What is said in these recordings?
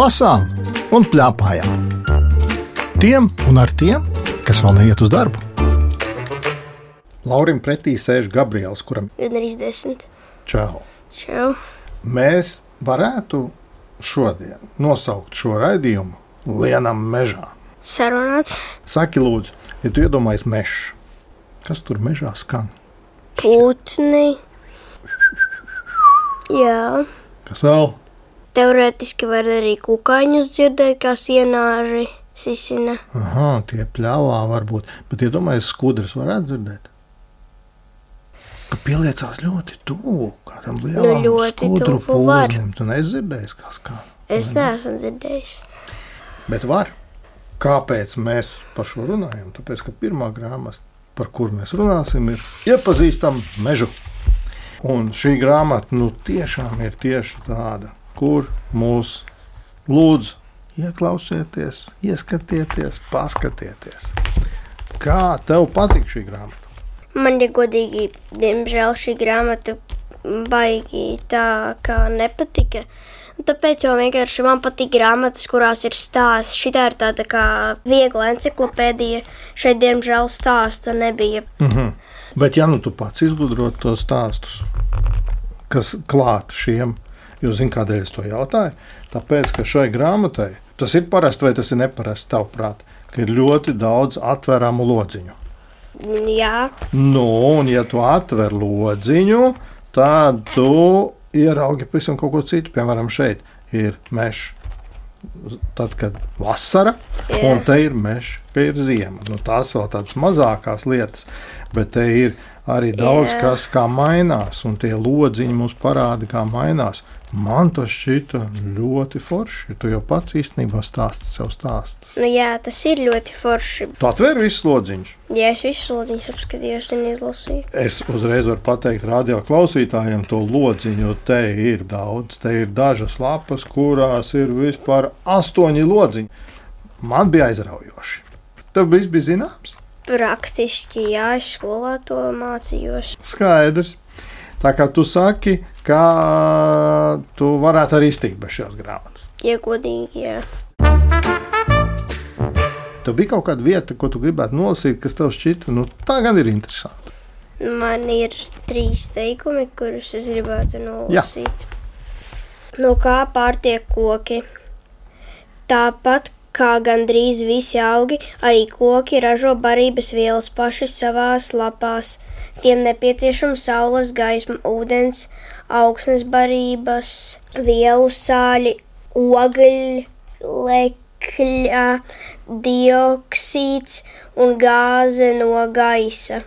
lasām un plēpājām. Tiem un ar tiem, kas vēl neiet uz darbu. Laurim pretī sēž Gabriels, kuram ir arī desmit. čau. Čau. Mēs varētu šodien nosaukt šo raidījumu Lienam mežā. Sarunāts. Saki, lūdzu, ja tu iedomājies mežu, kas tur mežā skan? Putni. Jā. Kas vēl? Teorētiski var arī kukaiņus dzirdēt, kā sienāri sisina. Aha, tie pļāvā varbūt, bet iedomājies, skudras varētu dzirdēt. Ka pieliecās ļoti tuvu kādam lielam Nu, skudru pūlim. Tu neizdzirdēsi, kas kā. Es neesmu dzirdējis. Bet var. Kāpēc mēs par šo runājam? Tāpēc, ka pirmā grāmata, par kuru mēs runāsim, ir iepazīstama mežu. Un šī grāmata nu, tiešām ir tieši tāda, kur mūs lūdz ieklausieties, ieskatieties, paskatieties. Kā tev patīk šī grāmata? Man ir godīgi, diemžēl šī grāmata baigi tā kā nepatika. Tāpēc jau vienkārši man patīk grāmatas, kurās ir stāsts. Šī ir tāda kā viegla encyklopēdija. Šeit, diemžēl, stāsta nebija. Mhm. Bet, ja nu tu pats izgudrotu tos stāstus, kas klāt šiem, jo zini, kādēļ es to jautāju? Tāpēc, ka šai grāmatai tas ir parasti vai tas ir neparasti, tavuprāt, ka ir ļoti daudz atveramu lodziņu. Jā, Nu, un ja tu atver lodziņu, tad tu ieraugi pavisam kaut ko citu. Piemēram, šeit ir mežs. Tad, kad vasara, Jā. un te ir mežs, ka ir ziema. Nu, tās vēl tādas mazākās lietas, bet te ir arī daudz Jā. kas, kā mainās, un tie lodziņi mums parāda, kā mainās. Man tas šķita ļoti forši. Tu jau pats īstenībā stāsti sev stāstus. nu jā, tas ir ļoti forši. Tu atver visus lodziņus. Ja es visu lodziņus apskatījos un izlasīju, Es uzreiz varu pateikt radio klausītājiem to lodziņu, jo te ir daudz. Te ir dažas lapas, kurās ir vispār astoņi lodziņi. Man bija aizraujoši. Tev viss bija zināms? Praktiski jā, es skolā to mācījos. Skaidrs. Tā kā tu saki, ka tu varētu arī iztikt bez šīs grāmatas. Ja godīgi, jā. Tev bija kaut kāda vieta, ko tu gribētu nolasīt, kas tev šķita, nu tā gan ir interesanti. Man ir trīs teikumi, kurus es gribētu nolasīt. No kā pārtiek koki? Tāpat kā gandrīz visi augi, arī koki ražo barības vielas paši savās lapās. Tiem nepieciešama saules gaisma, ūdens, augsnes barības, vielu sāļi, ogļlekļa, dioksīds un gāze no gaisa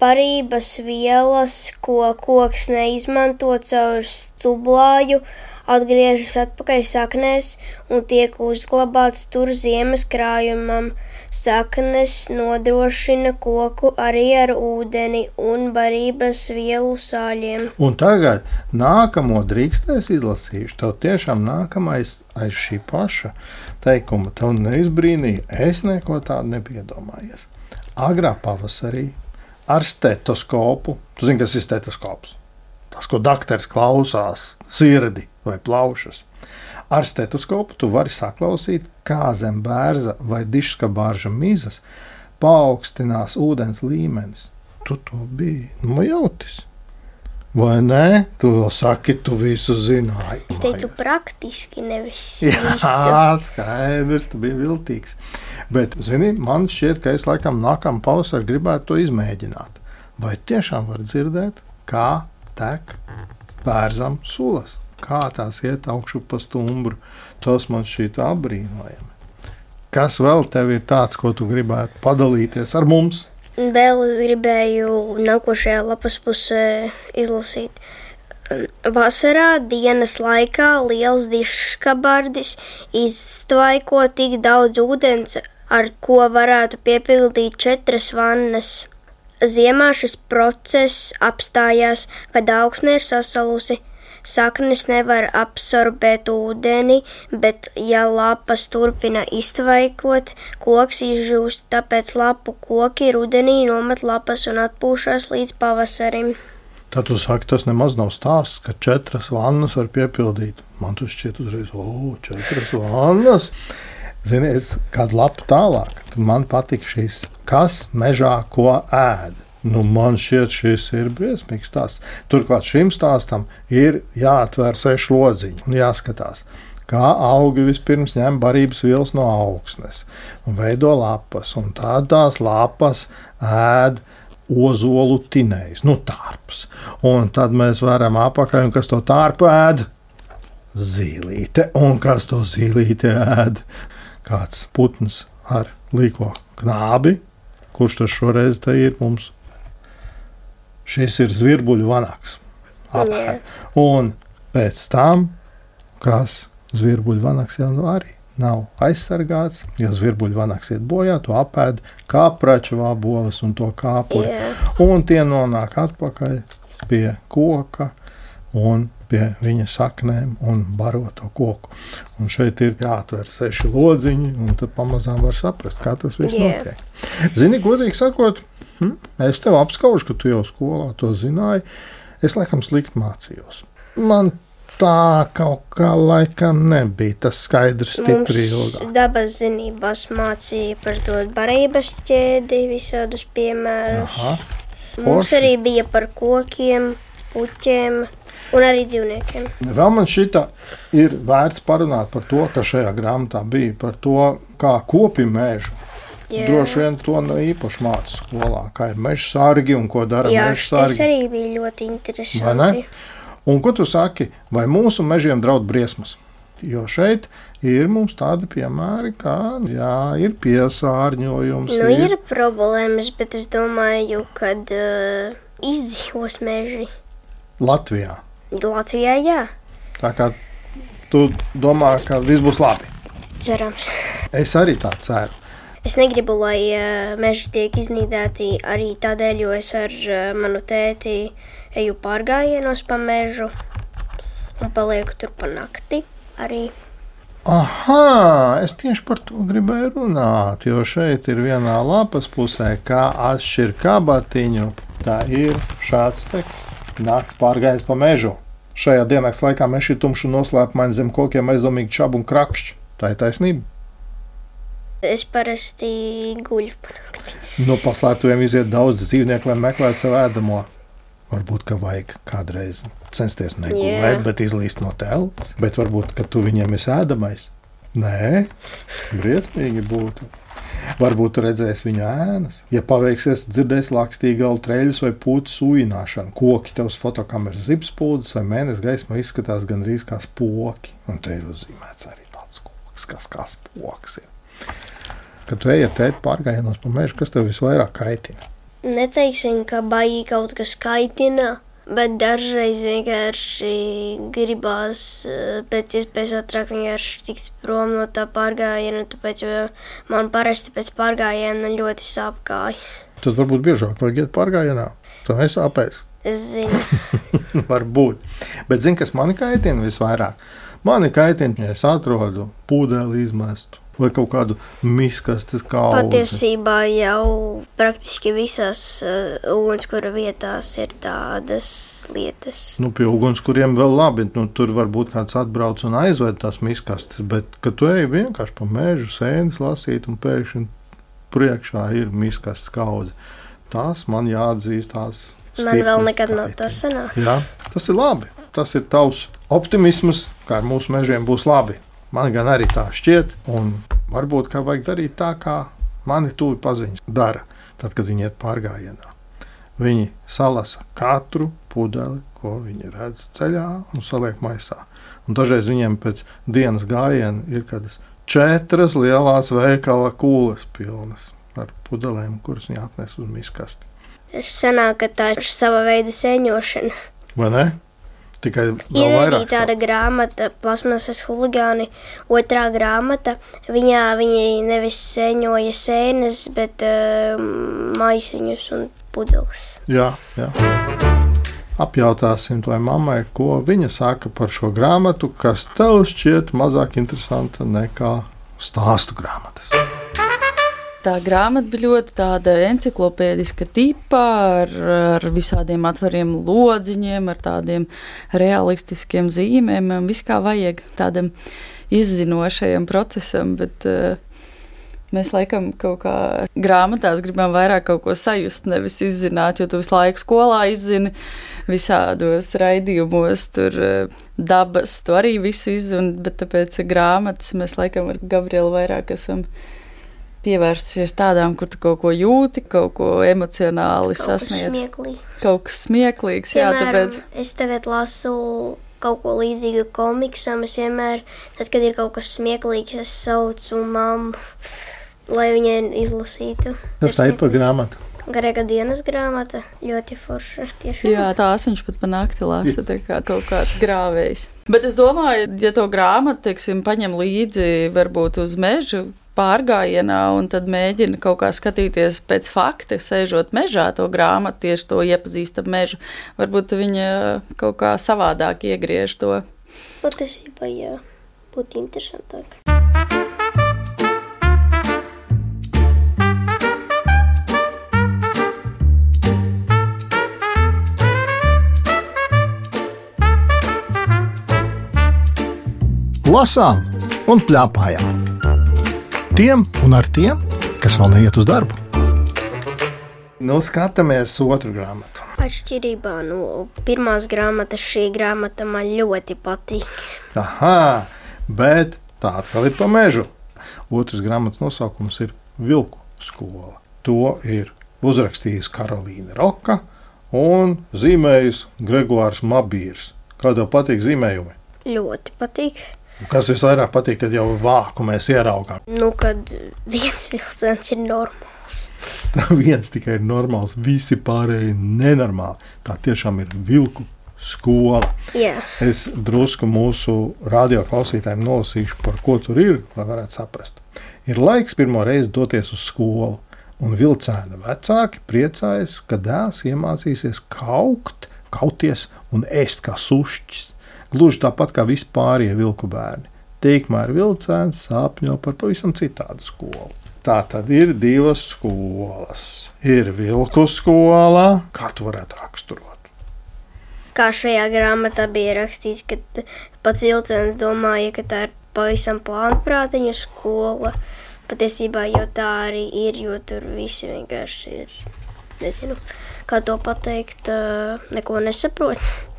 barības vielas, ko koks neizmanto caur stublāju, atgriežas atpakaļ saknēs un tiek uzglabāts tur ziemas krājumam. Saknes nodrošina koku arī ar ūdeni un barības vielu sāļiem. Un tagad nākamo drīkstēs izlasīšu. Tev tiešām nākamais aiz šī paša teikuma. Tev neizbrīnīja. Es neko tādu nebiju iedomājies. Agrā pavasarī ar stetoskopu. Tu zini, kas ir stetoskops? Tas, ko doktors klausās, sirdi vai plaušas. Ar stetoskopu tu vari saklausīt, kā zem bērza vai diškabāža mizas paaugstinās ūdens līmenis. Tu to biji nojautis. Vai nē, tu vēl saki, tu visu zināji. Es teicu, praktiski nevis Jā, visu. skaidrs, tu biji viltīgs. Bet, zini, man šķiet, ka es laikam nākamā pavasarī gribētu to izmēģināt. Vai tiešām var dzirdēt, kā tek bērzam sulas, kā tās iet augšu pa stumbru. Tas man šķiet apbrīnojami. Kas vēl tev ir tāds, ko tu gribētu padalīties ar mums? Vēl es gribēju nākošajā lapas pusē izlasīt. Vasarā dienas laikā liels diškabardis iztvaiko tik daudz ūdens, ar ko varētu piepildīt četras vannas. Ziemā šis process apstājās, kad augsne ir sasalusi. Saknes nevar absorbēt ūdeni, bet, ja lapas turpina iztvaikot, koks izžūst, tāpēc lapu koki rudenī nomet lapas un atpūšas līdz pavasarim. Tad tu saki, tas nemaz nav stāsts, ka četras vannas var piepildīt. Man tas šķiet uzreiz, o, četras vannas. Zini, es kādu lapu tālāk, tad man patīk šis, kas mežā ko ēd. Nu, man šķiet, šis ir briesmīgs stāsts. Turklāt šim stāstam ir jāatver seši lodziņi un jāskatās, kā augi vispirms ņem barības vielas no augsnes un veido lapas, un tādās lapas ēd ozolu tinējs, nu tārps. Un tad mēs varam apakaļ, un kas to tārpu ēd? Zīlīte, un kas to zīlīte ēd? Kāds putns ar līko knābi, kurš tas šoreiz te ir mums? Šis ir zvirbuļu vanaks. Apēd. Un pēc tam, kas zvirbuļu vanaks jau nu arī nav aizsargāts. Ja zvirbuļu vanaks iet bojā, to apēd kā praču vāboles un to kāpuri. Jā. Un tie nonāk atpakaļ pie koka un pie viņa saknēm un baro to koku. Un šeit ir jāatver seši lodziņi, un tad pamazām var saprast, kā tas viss Jā. notiek. Zini, godīgi sakot, hm, es tev apskaužu, ka tu jau skolā to zināji. Es laikam slikti mācījos. Man tā kaut kā laikam nebija tas skaidrs, stipri Mums ilgāk. dabas zinībās mācīja par to barības ķēdi, visādus piemērus. Aha, Mums forši. arī bija par kokiem, puķiem un arī dzīvniekiem. Vēl man šita ir vērts parunāt par to, ka šajā grāmatā bija par to, kā kopi mežu. Jā. Droši vien to ne īpaši mācīja skolā, kā ir meža sargi un ko dara Jā, meža tas sargi. arī bija ļoti interesanti. Un ko tu saki, vai mūsu mežiem draud briesmas? Jo šeit ir mums tādi piemēri, kā jā, ir piesārņojums. Nu, ir problēmas, bet es domāju, ka uh, izdzīvos meži. Latvijā. Latvijā, jā, Tā kā tu domā, ka viss būs labi. cerams. Es arī tā ceru. Es negribu, lai uh, meži tiek iznīdēti arī tādēļ, jo es ar uh, manu tēti eju pārgājienos pa mežu un palieku tur pa nakti arī. Aha, es tieši par to gribēju runāt. Jo šeit ir vienā lapas pusē, kā atšķirt kabatiņu. Tā ir šāds teksts. Nakts pārgājis pa mežu. Šajā dienas laikā meža ir tumšs un noslēpumains zem kokiem aizdomīgi čabu un krakšķi. Tā ir taisnība. Es parasti guļu pa nakti. No paslēptuviem iziet daudz dzīvnieku, lai meklētu savu ēdamo. Varbūt, ka vajag kādreiz censties negulēt, Jā. bet izlīst no telpas. Bet varbūt, ka tu viņiem esi ēdamais. Nē, briesmīgi būtu. Varbūt tu redzēsi viņa ēnas. Ja paveiksies, dzirdēsi lakstīgalu treļus vai pūtas ujināšanu. Koki uz fotokameras zibspūdas vai mēnesis gaismā izskatās gandrīz kā spoki. Un te ir uzzīmēts arī tāds koks, kas kā spoks ir. Kad tu ej ar tēti pārgājienos pa mežu, kas tev visvairāk kaitina? Neteiksim, ka baigi kaut kas kaitina, bet dažreiz vienkārši gribās eh, pēc iespējas ātrāk vienkārši tikt prom no tā pārgājiena. Tāpēc man parasti pēc pārgājiena ļoti sāp kājas. Tad varbūt biežāk vajag iet pārgājienā. Tu nesāpēs. Es zinu, Varbūt. Bet zini, kas man kaitina visvairāk? Mani kaitina, ja es atrodu pūdeli izmestu vai kaut kādu miskastes kaudu. patiesībā jau praktiski visās uh, ugunskura vietās ir tādas lietas. Nu, pie ugunskuriem vēl labi. Nu, tur varbūt kāds atbrauc un aizved tās miskastes, bet kad tu ej vienkārši pa mežu, sēnes lasīt un pēkšņi priekšā ir miskastes kaudze. Tas man jāatzīst tās. Man vēl nekad nav tas sanācis. Jā, tas ir labi. Tas ir tavs optimisms, kā ar mūsu mežiem būs labi. Man gan arī tā šķiet, un varbūt kā vajag darīt tā, kā mani tuvi paziņas dara, tad, kad viņi iet pārgājienā. Viņi salasa katru pudeli, ko viņi redz ceļā, un saliek maisā. Un dažreiz viņiem pēc dienas gājiena ir kādas četras lielas veikala kūles pilnas ar pudelēm, kuras viņi atnes uz miskasti. Es sanāk, ka tā ir sava veida sēņošana. Vai ne? Tikai Ir arī tāda grāmata, plasmasas huligāni, otrā grāmata. Viņā viņi nevis sēņoja sēnes, bet uh, maisiņus un pudeles. Jā, jā. Apjautāsim vai mammai, ko viņa saka par šo grāmatu, kas tev šķiet mazāk interesanta nekā stāstu grāmatas. Tā grāmata bija ļoti tāda enciklopēdiska tipa, ar, ar visādiem atvariem lodziņiem, ar tādiem realistiskiem zīmēm. Viss kā vajag tādam izzinošajam procesam, bet uh, mēs laikam kaut kā grāmatās gribam vairāk kaut ko sajust, nevis izzināt, jo tu visu laiku skolā izzini visādos raidījumos, tur uh, dabas, tu arī visu izzini, bet tāpēc grāmatas mēs laikam ar Gabrielu vairāk esam pievērsies tādām, kur tu kaut ko jūti, kaut ko emocionāli kaut sasniedz. Smieklīgi. Kaut kas smieklīgs, Piemēram, jā, tāpēc. Es tagad lasu kaut ko līdzīgu komiksam. Es vienmēr, tad, kad ir kaut kas smieklīgs, es saucu mammu, lai viņai izlasītu. Tas tā ir par grāmatu. Garīga dienas grāmata ļoti forša. Tiešām. Jā, tās viņš pat panākti lasa, tā kā kaut kāds grāvējs. Bet es domāju, ja to grāmatu, teiksim, paņem līdzi varbūt uz mežu, pārgājienā un tad mēģina kaut kā skatīties pēc fakta, sēžot mežā to grāmatu, tieši to iepazīstam mežu. Varbūt viņa kaut kā savādāk iegriež to. Patiesībā, jā, būtu interesantāk. Lasām un plēpājām. Tiem un ar tiem, kas vēl neiet uz darbu. Nu, skatāmies otru grāmatu. Atšķirībā no pirmās grāmatas, šī grāmata man ļoti patīk. Aha, bet tā atkal ir pa mežu. Otrs grāmatas nosaukums ir Vilku skola. To ir uzrakstījis Karolīna Roka un zīmējis Gregors Mabīrs. Kā tev patīk zīmējumi? Ļoti patīk. Kas visvairāk patīk, kad jau vāku mēs ieraugām? Nu, kad viens vilciens ir normāls. Tā viens tikai ir normāls, visi pārējie nenormāli. Tā tiešām ir vilku skola. Jā. Es drusku mūsu radioklausītājiem nolasīšu, par ko tur ir, lai varētu saprast. Ir laiks pirmo reizi doties uz skolu, un vilcēna vecāki priecājas, ka dēls iemācīsies kaukt, kauties un ēst kā sušķis. Gluži tāpat kā vispārējie vilku bērni. Tikmēr vilcēns sapņo par pavisam citādu skolu. Tā tad ir divas skolas. Ir vilku skola, kā tu varētu raksturot. Kā šajā grāmatā bija rakstīts, ka pats vilciens domāja, ka tā ir pavisam plānprātiņa skola. Patiesībā jau tā arī ir, jo tur visi vienkārši ir. Nezinu, kā to pateikt, neko nesaprot.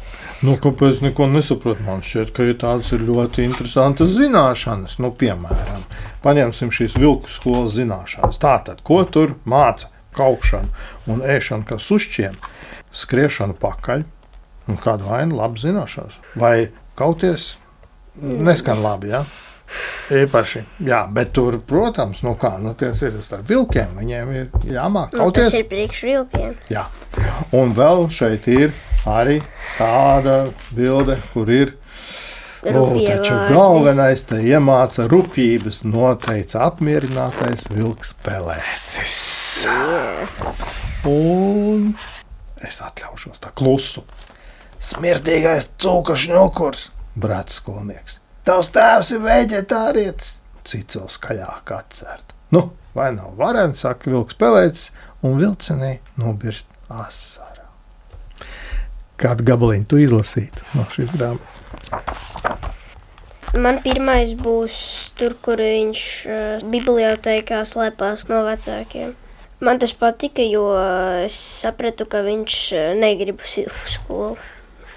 Nu, kāpēc neko nesaprotu? Man šķiet, ka ir tādas ir ļoti interesantas zināšanas. Nu, piemēram, paņemsim šīs vilku skolas zināšanas. Tātad, ko tur māca? Kaukšanu un ēšanu kā sušķiem, skriešanu pakaļ un kādu vainu labu zināšanas. Vai kauties neskan labi, ja? Īpaši, jā, bet tur, protams, nu kā, nu, tas ir starp vilkiem. Viņiem ir jāmāk Nu, tas ir priekš vilkiem. Jā. Un vēl šeit ir arī tāda bilde, kur ir. O, taču galvenais te iemāca rūpības, noteica apmierinātais vilks pelēcis. Un es atļaušos tā klusu. Smirdīgais cūkašs nokurs, brācis skolnieks. Tavs tēvs ir veģetārietis, cits vēl skaļāk atcert. Nu, vai nav varens, saka vilks pelēcis, un vilcenī nobirst asara. Kādu gabaliņu tu izlasītu no šīs grāmatas? Man pirmais būs tur, kur viņš uh, bibliotekā slēpās no vecākiem. Man tas patika, jo es sapratu, ka viņš ā, negrib uz skolu.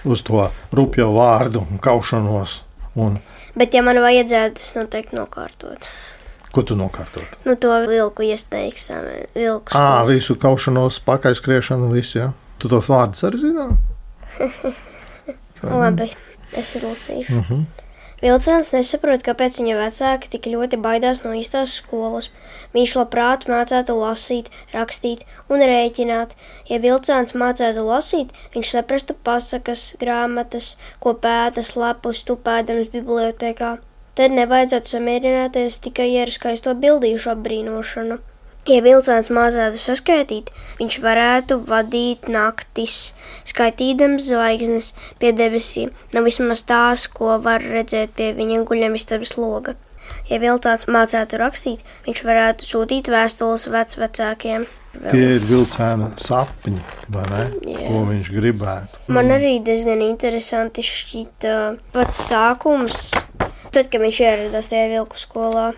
Uz to rupjo vārdu un kaušanos. Un, Bet, ja man vajadzētu, es noteikti nokārtotu. Ko tu nokārtot? Nu, to vilku iesniegs, vilku Ā, skolas. visu kaušanos, pakaļskriešanu, visu. Ja? Tu tos vārdus arī zinām? Labi, es izlasīšu. Uh -huh. Vilciens nesaprot, kāpēc viņa vecāki tik ļoti baidās no īstās skolas. Viņš labprāt mācītu lasīt, rakstīt un rēķināt. Ja vilciens mācītu lasīt, viņš saprastu pasakas, grāmatas, ko pēta slepus tupēdams bibliotekā. Tad nevajadzētu samierināties tikai ar skaisto bildīšu apbrīnošanu. Ja vilciens mācītu saskaitīt, viņš varētu vadīt naktis, skaitīdams zvaigznes pie debesīm, nav vismaz tās, ko var redzēt pie viņa guļamistabas loga. ja vilcāns mācētu rakstīt, viņš varētu sūtīt vēstules vecvecākiem. Vēl. Tie ir vilciena sapņi. Ko viņš gribētu. Man arī diezgan interesanti šķita pats sākums, tad, kad viņš ieradās tajā vilku skolā.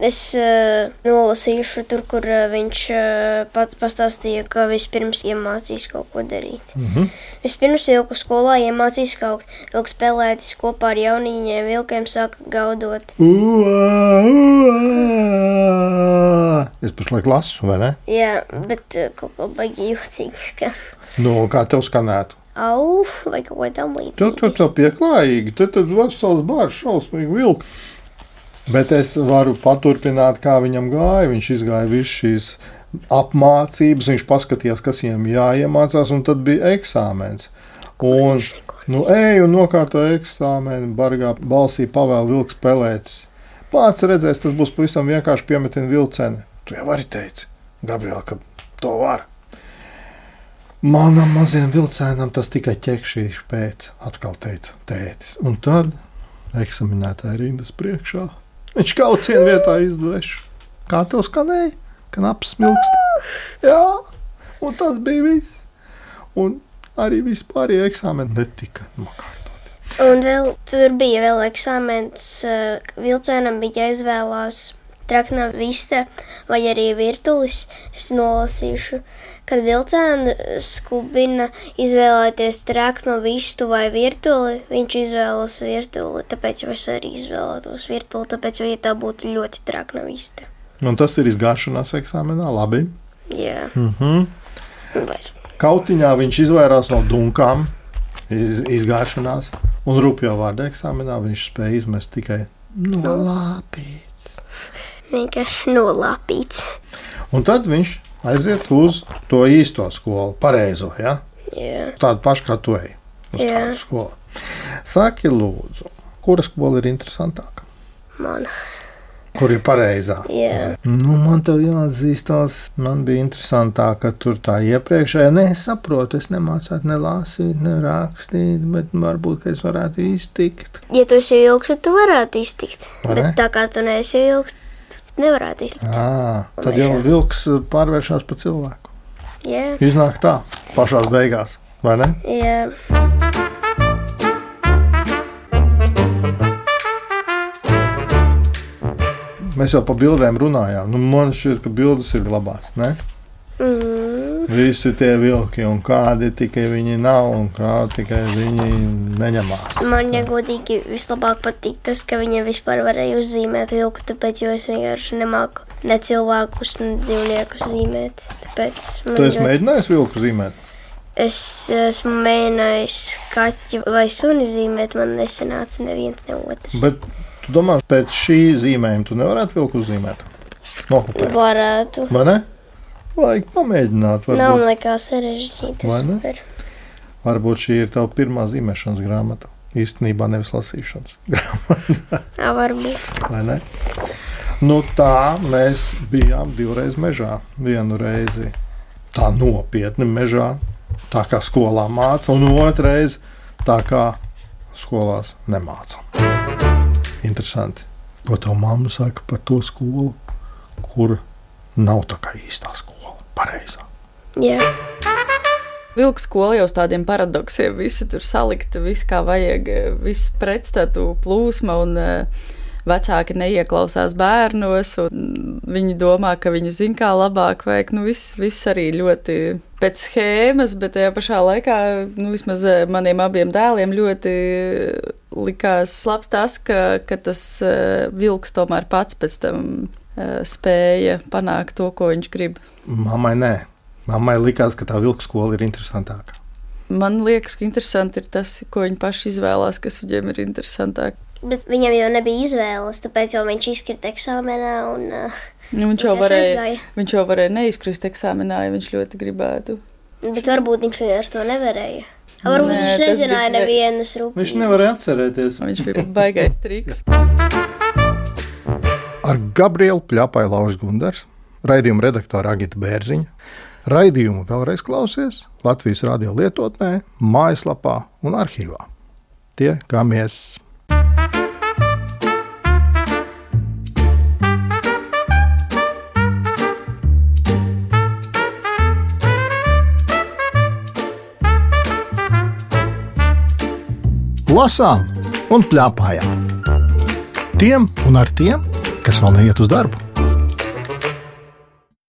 Es uh, nolasīšu tur, kur uh, viņš uh, pats pastāstīja, ka vispirms iemācīs kaut ko darīt. Mm -hmm. Vispirms vilku skolā iemācījās kaut ko. Vilks spēlētis kopā ar jaunīņiem, vilkiem sāka gaudot. Uā, uā. Es pašlaik lasu, vai ne? Jā, bet uh, kaut ko baigi jūtīgi skan. Nu, kā tev skanētu? Au, vai kaut ko tam Tu līdzīgu. tur tā pieklājīgi, tad tur vesels bārs šausmīgi vilki. Bet es varu paturpināt, kā viņam gāja. Viņš izgāja visu šīs apmācības, viņš paskatījās, kas viņam jāiemācās, un tad bija eksāmens. Un, nu, ej un nokārto eksāmenu, bargā balsī pavēl vilks pelēcis. Pats redzēs, tas būs pavisam vienkārši piemetina vilceni. Tu jau arī teici, Gabriel, ka to var. Manam mazajam vilcēnam tas tikai ķekšīši pēc, atkal teica tētis. Un tad eksaminētāja rindas priekšā. Viņš kaut kādā vietā izdevš. Kā tev skanēja? Knaps smilkst. Jā, un tas bija viss. Un arī vispārējie eksāmeni netika nokārtoti. Un vēl tur bija vēl eksāmens. uh, Vilcienam bija jāizvēlās trakna vista vai arī virtulis. Es nolasīšu, kad vilcienu skubina izvēlēties traknu vistu vai virtuli. Viņš izvēlas virtuli, tāpēc es arī izvēlētos virtuli, tāpēc, ja tā būtu ļoti trakna vista. Un tas ir izgāšanās eksāmenā. Labi. Jā, Mm -hmm. vairs. Kautiņā viņš izvairās no dunkām, iz, izgāšanās, un rupjo vārdu eksāmenā viņš spēja izmest tikai no lāpī. Vienkārši nolāpīts. Un tad viņš aiziet uz to īsto skolu, pareizo. Ja? Jā, Tādu pašu kā tu ej uz Jā. tādu skolu. Saki, lūdzu, kura skola ir interesantāka? man. Kur ir pareizā? Jā. Nu, man te jāatzīstās, man bija interesantāk, ka tur tā iepriekšējā, nē, es nemācētu ne lasīt, ne rakstīt, bet varbūt es varētu iztikt. Ja tu esi vilks, tad tu varētu iztikt. Vai Bet tā kā tu neesi tu nevarētu iztikt. À, tad jau vilks pārvēršas par cilvēku. Jā, Iznāk tā, pašā beigās, vai ne? jā. Mēs jau par bildēm runājām. Nu, man šķiet, ka bildes ir labās. Ne? Mm. Visi tie vilki, un kādi tikai viņi nav, un kā tikai viņi neņemās. Man, ja godīgi, vislabāk patīk tas, ka viņa vispār varēja uzzīmēt vilku, tāpēc, es vienkārši nemāku ne cilvēkus, ne dzīvniekus zīmēt. Tāpēc man Tu esi ļoti- mēģinājis vilku zīmēt? Es esmu mēģinājis kaķi vai suni zīmēt, man nesanāca neviens ne otrs. Bet tu domā, pēc šī zīmējuma tu nevarētu vilku uzzīmēt? Nokopēt. Varētu. Vai ne? Vajag pamēģināt. Nav Varbūt, nekā sarežģīta. Varbūt šī ir tava pirmā zīmēšanas grāmata. Īstenībā nevis lasīšanas. Jā, varbūt. vai ne? Nu, tā mēs bijām divreiz mežā. Vienu reizi tā nopietni mežā, tā kā skolā māca, un otrreiz tā kā skolās nemāca. Interesanti. Ko tev mamma saka par to skolu, kur nav tā kā īstā skola, pareizā? Jā. Vilks skola jau uz tādiem paradoksiem, visi tur salikti, viss kā vajag, viss pretstatu plūsma un eh, vecāki neieklausās bērnos, un viņi domā, ka viņi zina, kā labāk vajag. Nu, viss, viss arī ļoti pēc schēmas, bet tajā pašā laikā, nu, vismaz eh, maniem abiem dēliem ļoti likās labs tas, ka, ka tas eh, vilks tomēr pats pēc tam eh, spēja panākt to, ko viņš grib. Mammai nē. Mammai likās, ka tā vilka skola ir interesantāka. Man liekas, ka interesanti ir tas, ko viņi paši izvēlās, kas viņiem ir interesantāk. Bet viņam jau nebija izvēles, tāpēc jau viņš izkrita eksāmenā un uh, Nu, viņš, jau varēja, viņš jau varēja neizkrist eksāmenā, ja viņš ļoti gribētu. Bet varbūt viņš vienkārši to nevarēja. Varbūt Nē, viņš nezināja bija- nevienas rūpības. Viņš nevarēja atcerēties. Viņš bija baigais triks. Ar Gabrielu Pļāpāju Laužu Gundars, raidījuma redaktora Agita Bērziņa. Raidījumu vēlreiz klausies Latvijas radio lietotnē, mājaslapā un arhīvā. Tie, kā mēs! Lasām un plēpājām. Tiem un ar tiem, kas vēl neiet uz darbu.